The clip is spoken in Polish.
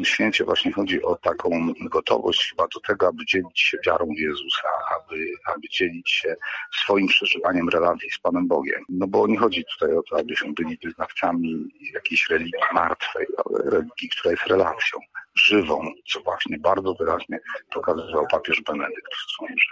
tym święcie właśnie chodzi o taką gotowość chyba do tego, aby dzielić się wiarą w Jezusa, aby, aby dzielić się swoim przeżywaniem relacji z Panem Bogiem. No bo nie chodzi tutaj o to, abyśmy byli wyznawcami jakiejś religii martwej, ale religii, która jest relacją żywą, co właśnie bardzo wyraźnie pokazywał papież Benedykt w swoim życiu.